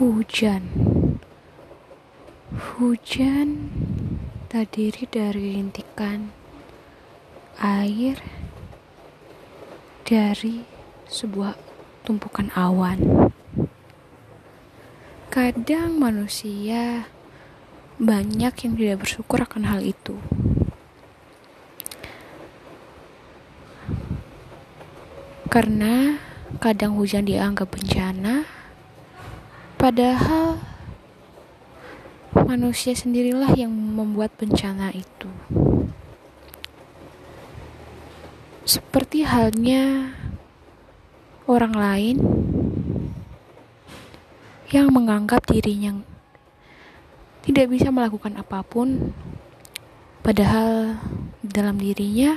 Hujan Hujan terdiri dari rintikan air dari sebuah tumpukan awan. Kadang manusia banyak yang tidak bersyukur akan hal itu. Karena kadang hujan dianggap bencana, padahal manusia sendirilah yang membuat bencana itu. Seperti halnya orang lain yang menganggap dirinya tidak bisa melakukan apa pun, padahal dalam dirinya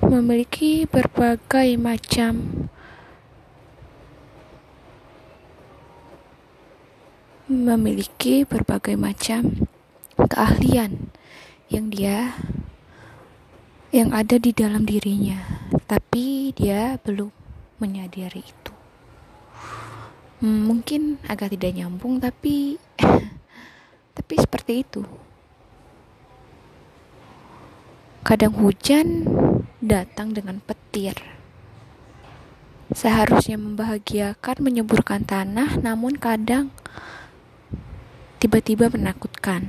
memiliki berbagai macam memiliki berbagai macam keahlian yang dia yang ada di dalam dirinya, tapi dia belum menyadari itu. Hmm, mungkin agak tidak nyambung, tapi tapi seperti itu. Kadang hujan datang dengan petir. Seharusnya membahagiakan, menyuburkan tanah, namun kadang tiba-tiba menakutkan.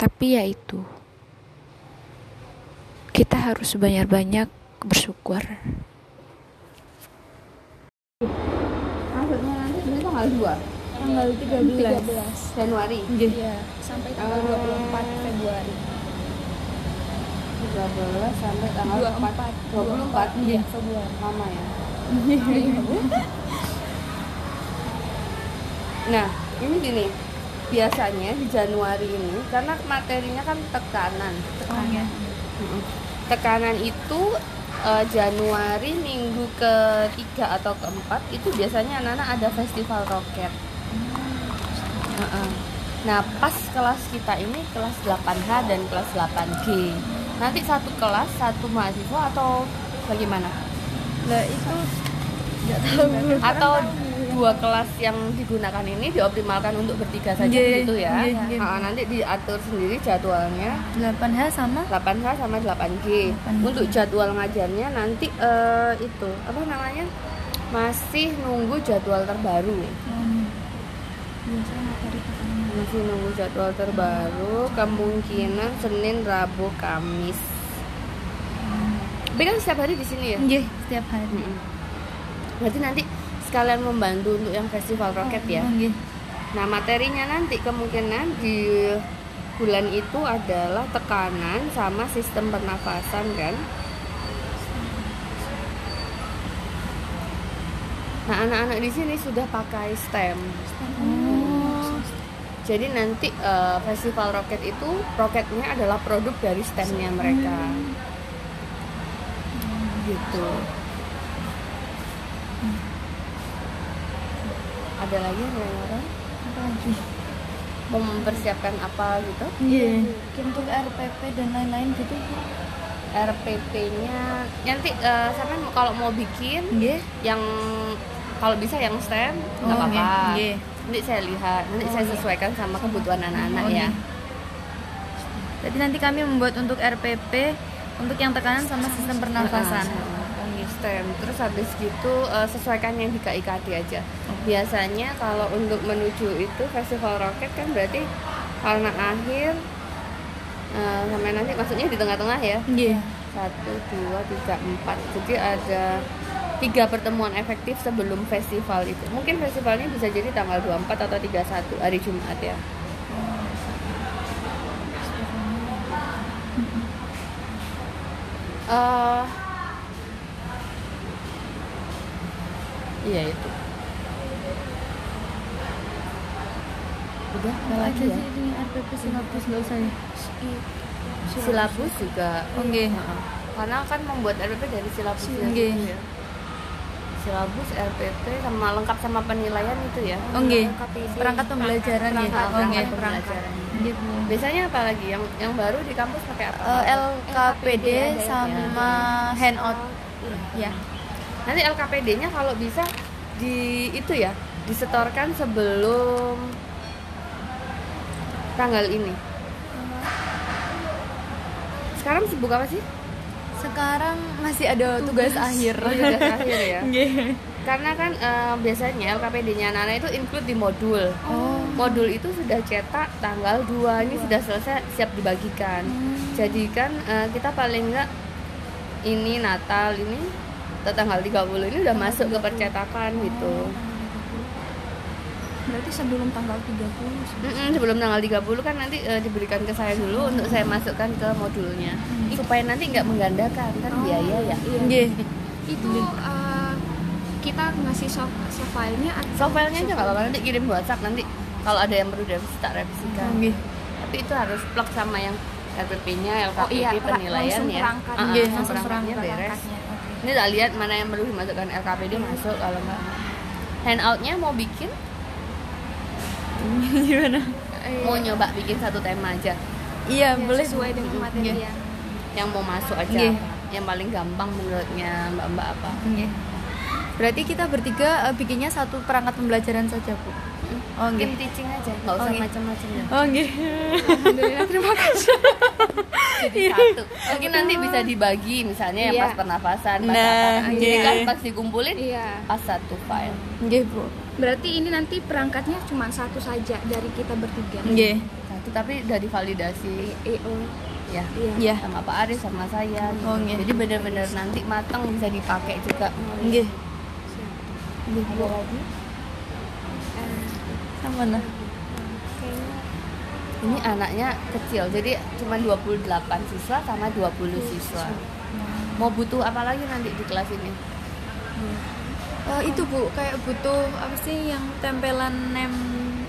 Tapi ya itu kita harus banyak-banyak bersyukur. Maksudnya nanti ini tanggal 2 tanggal 13, Januari. Iya, sampai tanggal 24 Februari. 13 sampai tanggal 24 24 iya Februari. lama ya. Nah, ini gini. Biasanya di Januari ini karena materinya kan tekanan. Tekanan. Mm-mm. Tekanan itu eh, Januari minggu ketiga atau keempat itu biasanya anak-anak ada festival roket. Heeh. Nah, pas kelas kita ini kelas 8H dan kelas 8G. Nanti satu kelas satu mahasiswa atau bagaimana? Lah itu nggak tahu. Atau dua kelas yang digunakan ini dioptimalkan untuk bertiga saja Nggih, gitu ya. nggih, nggih. Nah, nanti diatur sendiri jadwalnya 8H sama 8H sama 8G. 8G. Untuk jadwal ngajarnya nanti eh, itu apa namanya? Masih nunggu jadwal terbaru. Hmm. tekanan. Masih nunggu jadwal terbaru, kemungkinan Senin, Rabu, Kamis. Tapi kan setiap hari di sini ya. Nggih, setiap hari. Mm-mm. Berarti nanti sekalian membantu untuk yang festival roket ya. Oh, nggih. Nah, materinya nanti kemungkinan di bulan itu adalah tekanan sama sistem pernafasan kan. Nah, anak-anak di sini sudah pakai stem. Oh. Jadi nanti eh, festival roket itu roketnya adalah produk dari stemnya mereka. Gitu. Ada lagi yang lain Apa lagi? mau mempersiapkan apa gitu? Iya. Untuk RPP dan lain-lain gitu. RPP-nya nanti eh, sampai kalau mau bikin Nggih. yang kalau bisa yang stem nggak Oh, apa-apa. nggih, nggih. Nanti saya lihat, nanti Oh, saya sesuaikan sama kebutuhan anak-anak Oh, ya. Jadi nanti kami membuat untuk RPP untuk yang tekanan sama sistem pernafasan. Oh, stem. Terus habis gitu eh, sesuaikan yang di KIKD aja. Biasanya kalau untuk menuju itu festival roket kan berarti karena akhir eh, sampai nanti maksudnya di tengah-tengah ya. Nggih. satu dua tiga empat jadi ada tiga pertemuan efektif sebelum festival itu mungkin festivalnya bisa jadi tanggal 24 atau 31 hari Jumat ya Eh, iya itu udah ada lagi ya ini RPP silabus nggak usah ya? silabus juga nggih. Heeh. karena kan membuat RPP dari silabus ya. Nggih. silabus RPP sama lengkap sama penilaian itu ya. KPD. Perangkat pembelajaran ya. Perangkat pembelajaran. Biasanya apa lagi yang yang baru di kampus pakai apa Eh, LKPD ada ya. sama handout. Ya. Nanti LKPD-nya kalau bisa di itu ya disetorkan sebelum tanggal ini. Sekarang sibuk apa sih? Sekarang masih ada tugas, akhir. Oh, tugas akhir ya. Nggih. karena kan eh, biasanya LKPD-nya Nana itu include di modul. Oh. modul itu sudah cetak tanggal 2 ini sudah selesai siap dibagikan. Jadi kan eh, kita paling enggak ini Natal ini tanggal 30 ini udah masuk ke percetakan gitu Berarti sebelum tanggal 30 sih. Mm-mm, sebelum tanggal 30 kan nanti eh, diberikan ke saya dulu untuk saya masukkan ke modulnya supaya nanti nggak menggandakan kan biaya ya Iya. Nggih. Itu eh, kita ngasih soft, soft file-nya atau software-nya aja nggak apa-apa nanti kirim WhatsApp nanti kalau ada yang perlu direvisi tak revisikan Nggih. tapi itu harus plug sama yang LPP-nya, LKPP Oh iya, penilaian langsung ya. perangkat. Ah, ah, Nggih, langsung langsung perangkatnya perangkat. beres. perangkatnya. Ini tak lihat mana yang perlu dimasukkan LKPD masuk kalau enggak. Handoutnya mau bikin, Gimana? Eh, mau nyoba bikin satu tema aja. Iya, ya, boleh. sesuai dengan materi Nggih. yang Yang mau masuk aja apa? Yang paling gampang menurutnya Mbak-mbak apa? Nggih. Berarti kita bertiga eh, bikinnya satu perangkat pembelajaran saja, Bu. Oh, nggih. teaching aja, nggak Oh, usah nggih. macam-macam ya. Oh, nggih. Alhamdulillah terima kasih. Jadi satu. Mungkin nanti bisa dibagi misalnya yang Iya. pas pernafasan, pas Nah, apa. Jadi kan pas dikumpulin Iya. pas satu file. Nggih, Bu. Berarti ini nanti perangkatnya cuma satu saja dari kita bertiga. Nggih. Satu tapi udah divalidasi EO. ya. Iya. Iya. sama Pak Aris sama saya gitu. Oh, nggih. jadi bener-bener nanti matang bisa dipakai juga Nggih. Nggih, Bu. lagi Nah. kayaknya ini anaknya kecil jadi cuma 28 siswa sama 20 siswa. Mau butuh apa lagi nanti di kelas ini? Eh, itu Bu, kayak butuh apa sih yang tempelan nem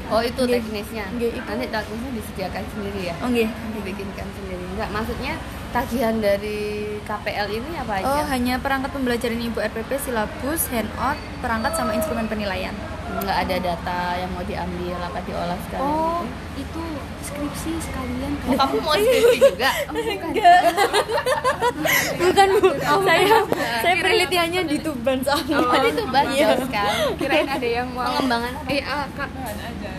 oh itu Nggih. teknisnya Nggih, itu. nanti teknisnya disediakan sendiri ya Oh, nggih. dibikinkan sendiri enggak maksudnya tagihan dari KPL ini apa aja Oh, hanya perangkat pembelajaran Ibu RPP, silabus, handout, perangkat sama instrumen penilaian. nggak ada data yang mau diambil apa diolah sekali Oh, itu skripsi sekalian Oh, kamu mau skripsi juga Bukan, Bu. saya saya penelitiannya di Tuban soalnya. oh, itu banyak Iya. sekali Kirain ada yang mau pengembangan apa? Eh, ah, Kak.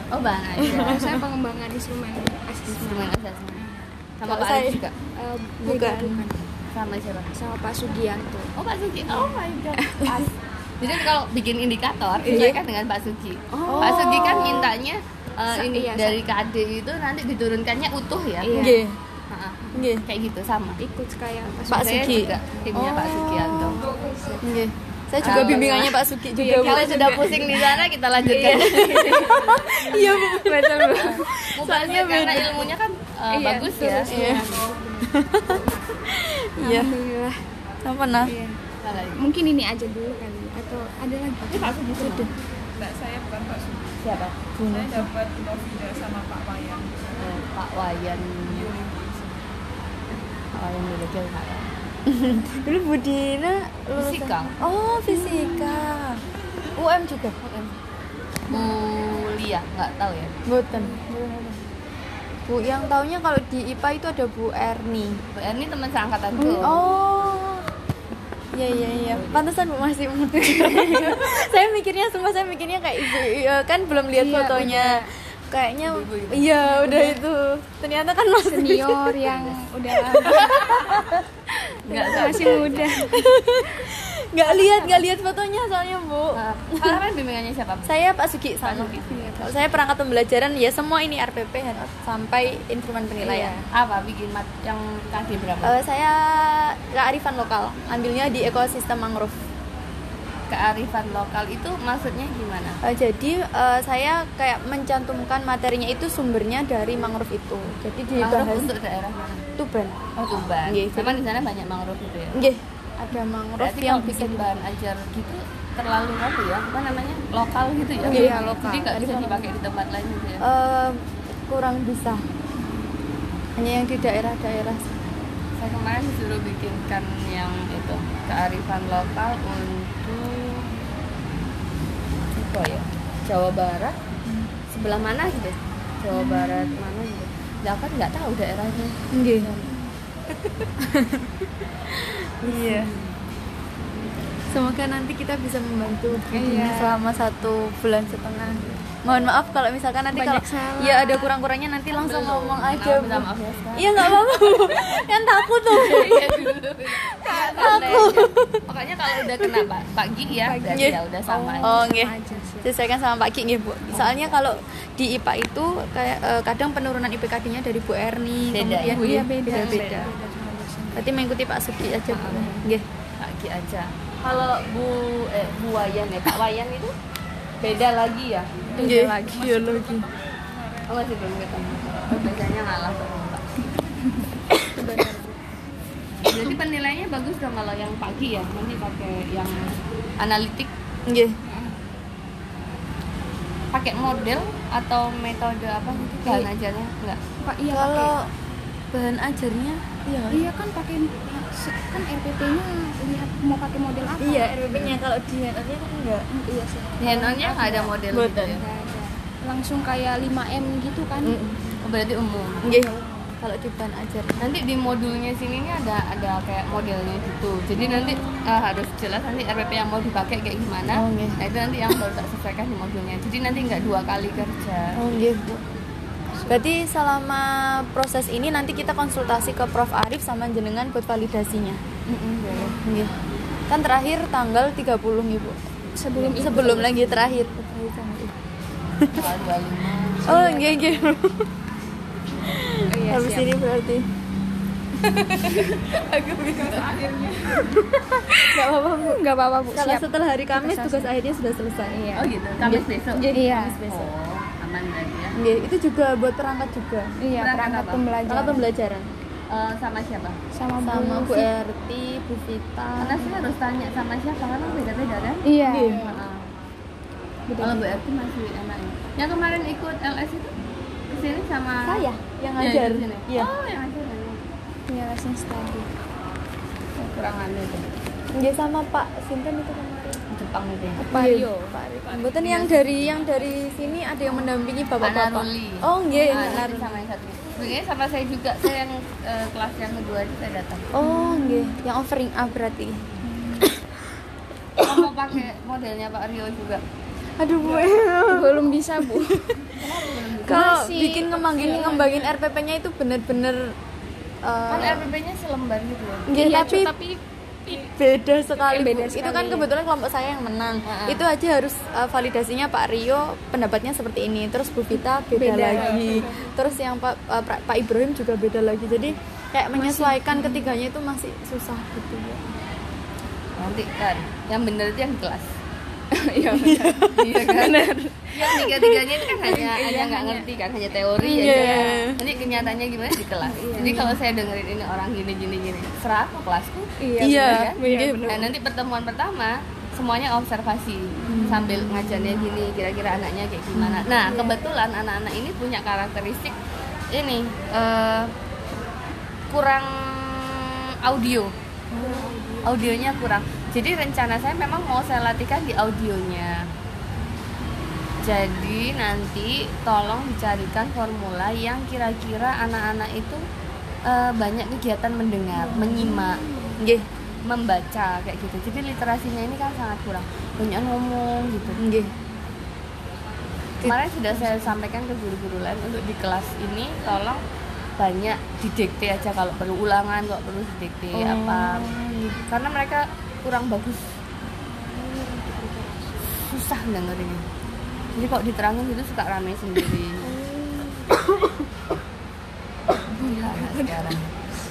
Oh bahan aja saya pengembangan instrumen asesmen. instrumen asesmen sama Pak Aris juga Eh, Bukan. bukan. sama siapa Sama Pak Sugianto. oh Pak Suci oh my god jadi kalau bikin indikator Iya. sesuaikan dengan Pak Suci Oh. Pak Suci kan mintanya Sa- ini iya, dari KD itu nanti diturunkannya utuh ya Iya. Nggih. Kayak gitu sama Ikut kayak Pak Sugi. juga timnya Pak Oh. Sugianto Nggih. Saya juga Kalau- bimbingannya Pak Suki juga. Iya, kita sudah pusing di sana kita lanjutkan Iya, Bu. Betul, Bu. Mubazir karena ilmunya kan eh, Iya, bagus ya Iya. Iya. Nah. Iya. Apa lagi? Mungkin ini aja dulu kali atau ada lagi? Tapi Pak Sugi sudah Enggak, saya bukan Pak Sugi. siapa Saya dapat Novida sama Pak Wayan. Eh, Pak Wayan. Pak Wayan apa ya? Dulu Bu Dina lulusan- Fisika. Oh, fisika. UM juga. Mulia nggak tahu ya Boten. Bu, yang taunya kalau di IPA itu ada Bu Erni. Bu Erni teman seangkatanku Oh. Iya iya iya. Pantesan Bu masih muda. saya mikirnya semua saya mikirnya kayak ibu iya, kan belum lihat Iya, fotonya. Kayaknya Ibu-ibu. iya udah itu. Ternyata kan masih Senior yang udah nggak masih muda. nggak lihat nggak lihat fotonya soalnya Bu. Kalau kan bimbingannya siapa Saya Pak Pak sama. Sugi. Kalau saya perangkat pembelajaran ya semua ini RPP sampai instrumen penilaian. apa bikin mat yang kaki berapa Eh, saya kearifan lokal, ambilnya di ekosistem mangrove. kearifan lokal itu maksudnya gimana Eh, jadi eh, saya kayak mencantumkan materinya itu sumbernya dari mangrove itu. Jadi mangrove dibahas untuk daerah mana Tuban. oh Tuban. Nggih, sama di sana banyak mangrove itu ya? Nggih, ada mangrove berarti yang kalau bikin bahan ajar gitu terlalu apa ya? Apa namanya? Lokal gitu ya? Iya, lokal. jadi nggak bisa dipakai di tempat lain gitu ya? Eh, kurang bisa. Hanya yang di daerah-daerah. saya kemarin disuruh bikinkan yang itu kearifan lokal untuk apa ya? Jawa Barat. Sebelah mana gitu? Jawa Barat mana Lah kan nggak tahu daerahnya Nggih. iya. semoga nanti kita bisa membantu Iya. selama satu bulan setengah mohon maaf kalau misalkan nanti Banyak kalau salah. ya ada kurang-kurangnya nanti langsung ngomong aja Bu. ya iya nggak apa-apa Bu. kan takut tuh Iya dulu. Takut. Pokoknya kalau udah kena Pak Pak Gi ya, berarti Iya. ya udah sama. oh nggih aja sih. sesuaikan sama Pak Ki nggih Bu soalnya kalau di IPA itu kayak eh, kadang penurunan IPKD-nya dari Bu Erni Beda ya? kemudian Oh, iya, beda beda berarti mengikuti Pak Suki aja Bu nggih Pak Gi aja. Kalau Bu eh Bu Wayan ya, Pak Wayan itu beda lagi ya. nggih biologi Oh, masih belum ketemu. Biasanya ngalah sama Pak. Berarti penilaiannya bagus dong kalau yang pagi ya. Nanti pakai yang analitik, nggih pakai model atau metode apa gitu bahan Iya. ajarnya enggak? Pak iya kalau bahan ajarnya iya nggak? Iya kan pakai kan RPP-nya lihat mau pakai model apa? Iya, RPP-nya kalau di kan enggak. Iya sih. Di hand-on-nya nggak ada model gitu ya. Langsung kayak 5M gitu kan. Oh, berarti umum. Nggih. Kalau di bahan ajar. nanti di modulnya sini ini ada ada kayak modelnya gitu jadi nanti eh, harus jelas nanti RPP yang mau dipakai kayak gimana Oh, nggih. nah itu nanti yang baru tak sesuaikan di modulnya jadi nanti nggak dua kali kerja Oh, Bu. Berarti selama proses ini nanti kita konsultasi ke Prof Arif sama jenengan buat validasinya. Boleh. Nggih. Kan terakhir tanggal 30 nih, Bu. Sebelum itu. Sebelum lagi terakhir. 25 Oh, nggih, nggih. Iya, Habis siap. ini berarti. Enggak apa-apa, Bu. Enggak apa-apa, Bu. Kalau Siap. setelah hari Kamis tugas akhirnya sudah selesai. Iya. oh gitu kamis besok Iya. besok. oh aman berarti ya Nggih, itu juga buat perangkat juga. Iya, Perangkat perangkat apa? pembelajaran. Perangkat pembelajaran. Eh, sama siapa sama, Sama Bu Fit. Erti, Bu Vita. karena sih harus tanya sama siapa karena beda-beda kan Iya. Nggih. Heeh. kalau Bu Erti masih enak ya yang kemarin ikut LS itu ke sini sama Saya yang Iya, ngajar. Iya. oh yang ngajar ya. Iya, lesson study. Kurang aneh tuh Nggih sama Pak Sinten itu kemarin. Jepang itu ya Pak Rio. Pak Arif. Mboten yang dari yang dari sini ada yang mendampingi bapak-bapak. Oh, nggih, sama yang satu Sebenarnya sama saya juga saya yang eh, kelas yang kedua itu saya datang Oh, nggih. Yang offering A berarti. mau pakai modelnya Pak Rio juga Aduh, Bu. Belum bisa, Bu. Kalau bikin ngembangin ngembangin RPP-nya itu bener-bener eh, kan RPP-nya selembar gitu ya nggih, Iya, tapi, Cu, tapi beda sekali, Beda Bu. Itu sekali, kan kebetulan kelompok saya yang menang. Ah. Itu aja harus eh, validasinya Pak Rio pendapatnya seperti ini. Terus Bu Vita beda, Beda. lagi. Terus yang Pak Pra- Pak Ibrahim juga beda lagi. Jadi kayak menyesuaikan ketiganya itu masih susah gitu ya. nanti kan yang bener itu yang kelas Iya, iya. Kan? Yang tiga tiganya itu kan hanya hanya nggak ngerti kan hanya teori Iya. aja. Nanti kenyataannya gimana di kelas. Jadi kalau saya dengerin ini orang gini gini gini serah ke kelasku Iya, Iya, bener kan? iya, nah nanti pertemuan pertama semuanya observasi sambil ngajarnya gini kira-kira anaknya kayak gimana. Nah kebetulan anak-anak ini punya karakteristik ini eh, kurang audio. Audionya kurang jadi rencana saya memang mau saya latihkan di audionya jadi nanti tolong dicarikan formula yang kira-kira anak-anak itu eh, banyak kegiatan mendengar menyimak Nggih, membaca kayak gitu jadi literasinya ini kan sangat kurang banyak ngomong gitu nggih. kemarin sudah saya sampaikan ke guru-guru lain untuk di kelas ini tolong banyak didikte aja kalau perlu ulangan kalau perlu didikte Oh, apa gitu. karena mereka kurang bagus. Susah dengerinnya jadi kalau diterangin gitu suka rame sendiri. Gila lah sekarang.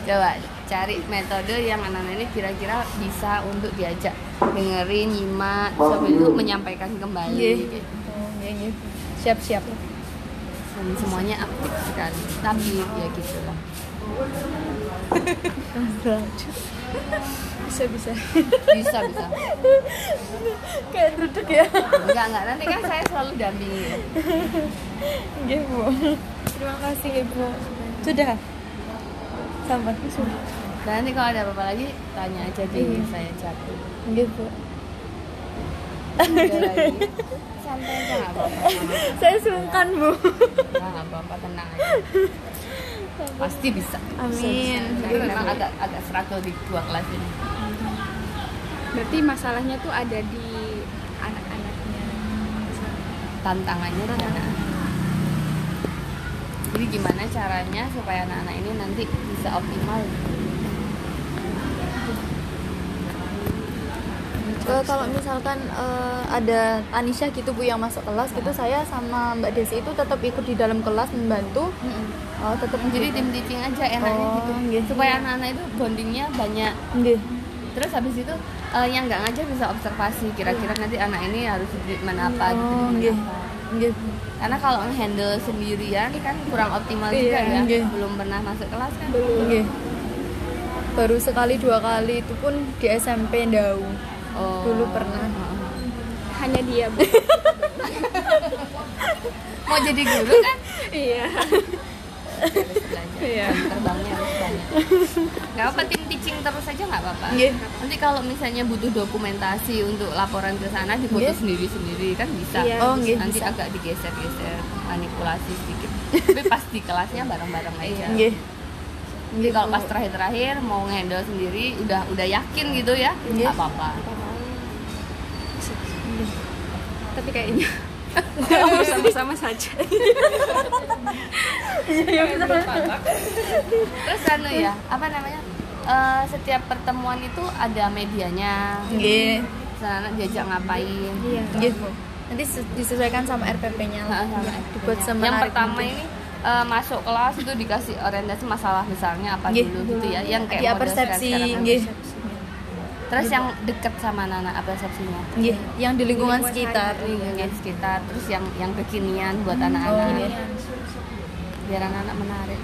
Coba cari metode yang anak-anak ini kira-kira bisa untuk diajak dengerin nyimak habis itu menyampaikan kembali. Gitu Oh, nggih, nggih. Siap-siap. dan semuanya aktif sekali. Tapi ya gitu lah bisa bisa. bisa bisa Kayak duduk ya. enggak enggak nanti kan saya selalu dampingi ya. Bu. Terima kasih, Ibu. Sudah. Sampai. Sudah. dan nanti kalau ada apa-apa lagi tanya aja di Iya. saya. Udah lagi santai aja nggak apa-apa Saya sungkan, Bu. Nggak, apa-apa tenang aja pasti bisa Amin. Tapi memang agak agak struggle di dua kelas ini Berarti masalahnya tuh ada di anak-anaknya. tantangannya di anak-anak. Jadi gimana caranya supaya anak-anak ini nanti bisa optimal? Eh, kalau misalkan eh, ada Anisha gitu bu yang masuk kelas gitu saya sama Mbak Desi itu tetap ikut di dalam kelas membantu oh tetap Jadi tim teaching aja enaknya Oh, gitu. gitu. Supaya anak-anak itu bondingnya banyak. Nggih. Terus habis itu eh, yang nggak ngajar bisa observasi kira-kira nanti anak ini harus di treatment apa di oh treatment nggih apa. nggih Karena kalau handle sendirian kan kurang optimal Iya, juga ya. Belum pernah masuk kelas kan. nggih baru sekali dua kali itu pun di SMP Ndau Oh. dulu pernah Hanya dia, Bu. Mau jadi guru kan? Iya. Harus. Iya. Terbangnya harus banyak. Gak apa tim teaching terus aja nggak apa-apa. Nggih. Nanti kalau misalnya butuh dokumentasi untuk laporan ke sana difoto Nggih. sendiri-sendiri kan bisa. Iya, Oh, nggih, Nanti bisa. agak digeser-geser, manipulasi sedikit. Tapi pas di kelasnya bareng-bareng aja. nggih Jadi kalau pas terakhir-terakhir mau handle sendiri udah udah yakin gitu ya, Nggih. nggak apa-apa. Tapi kayaknya bersama-sama saja. Terus anu ya, apa namanya? Eh, setiap pertemuan itu ada medianya. nggih Sana diajak ngapain? Iya. nggih Bu. nanti se- disesuaikan sama RPP-nya lah sama Ya, dibuat yang semenarik pertama mungkin. ini eh, masuk kelas itu dikasih orientasi masalah misalnya apa Nggih. dulu gitu ya yang kayak Iya, persepsi, sekarang-sekarang. nggih. Terus yang deket sama anak apa persepsinya nggih yang di lingkungan Lingkungan sekitar lingkungan sekitar terus yang yang kekinian buat Oh, anak-anak nggih. biar anak-anak menarik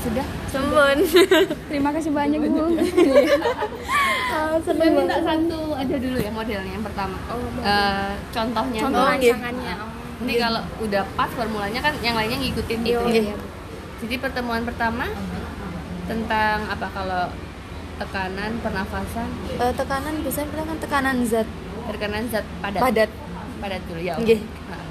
sudah Sempun. Terima kasih banyak, Bu. Ah, saya seneng minta banget. satu aja dulu ya modelnya yang pertama Oh. Eh, contohnya Contoh dulu. Oh, rancangannya. nanti kalau udah pas formulanya kan yang lainnya ngikutin gitu Iya, ya iya. Jadi pertemuan pertama tentang apa kalau tekanan pernafasan, Eh, tekanan biasanya bilang kan tekanan zat tekanan zat padat. padat. Padat dulu ya. oke. Nggih. Nah,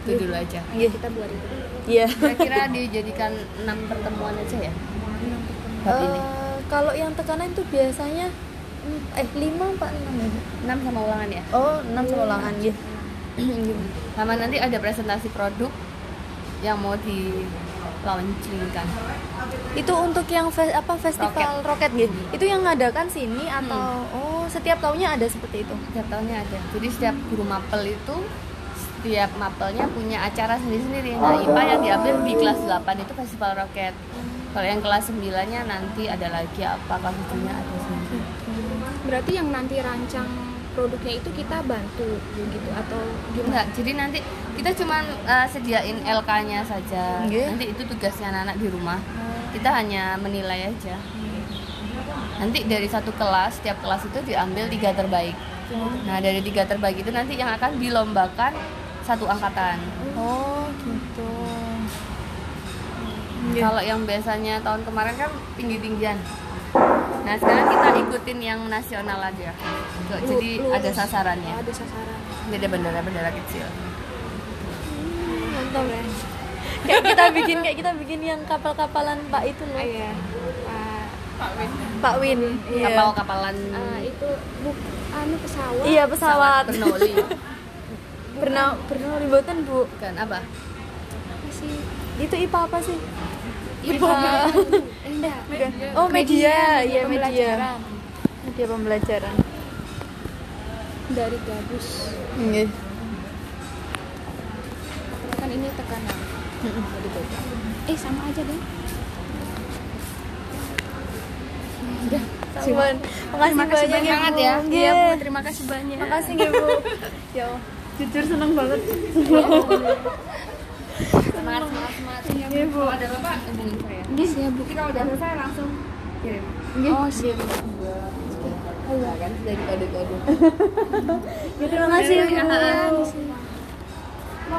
itu dulu aja. Nggih. Kita buat itu. Iya. Kira-kira dijadikan enam pertemuan aja ya. Ini. Eh, kalau yang tekanan itu biasanya mm, eh 5 apa 6 ya? Enam sama ulangan ya. Oh, 6 sama ulangan ya. Sama nanti ada presentasi produk yang mau di launchingkan. Itu untuk yang fe- apa festival roket, gitu. Itu yang ngadakan sini atau oh setiap tahunnya ada seperti itu. Setiap tahunnya ada. Jadi setiap guru mapel itu setiap mapelnya punya acara sendiri-sendiri. Nah, IPA yang diambil di kelas 8 itu festival roket. Kalau yang kelas 9-nya nanti ada lagi apa kelas 7-nya ada sendiri. Berarti yang nanti rancang produknya itu kita bantu gitu atau gimana? Enggak, jadi nanti kita cuma uh, sediain LK-nya saja. Nggih. Nanti itu tugasnya anak-anak di rumah. Kita hanya menilai aja. Nanti dari satu kelas, setiap kelas itu diambil tiga terbaik. Nah, dari tiga terbaik itu nanti yang akan dilombakan satu angkatan. Oh, gitu. Kalau yang biasanya tahun kemarin kan tinggi-tinggian. Nah, sekarang kita ikutin yang nasional aja. Tuh, Jadi Lu- ada lurus. sasarannya. Oh, ada sasaran. Jadi ada bendera-bendera kecil. Mantap. kayak kita bikin kayak kita bikin yang kapal-kapalan Pak itu loh. Iya. Pak Pak Win Pak Win. Iya. Kapal-kapalan ah, itu bu anu pesawat. Iya, pesawat. Bernoulli. Pernah pernah libutan, Bu. Bukan apa? Apa sih? Itu IPA apa sih? IPA. Bukan. Oh, media. Iya, media. pembelajaran. Media pembelajaran. Dari gabus. Nggih. Kan ini tekanan. Jadi. Eh sama aja deh. Udah. Cuman, makasih banyak ya, banget Bu. ya. Nggih. Iya bu, terima kasih banyak. Makasih ya, Bu. ya. Jujur seneng banget. Semangat, semangat, semangat. Iya, Bu. Kalau ada apa hubungin saya. Iya bu. Kalau udah selesai langsung kirim. Oh siap. Enggak kan dari kode-kode. Ya, terima kasih,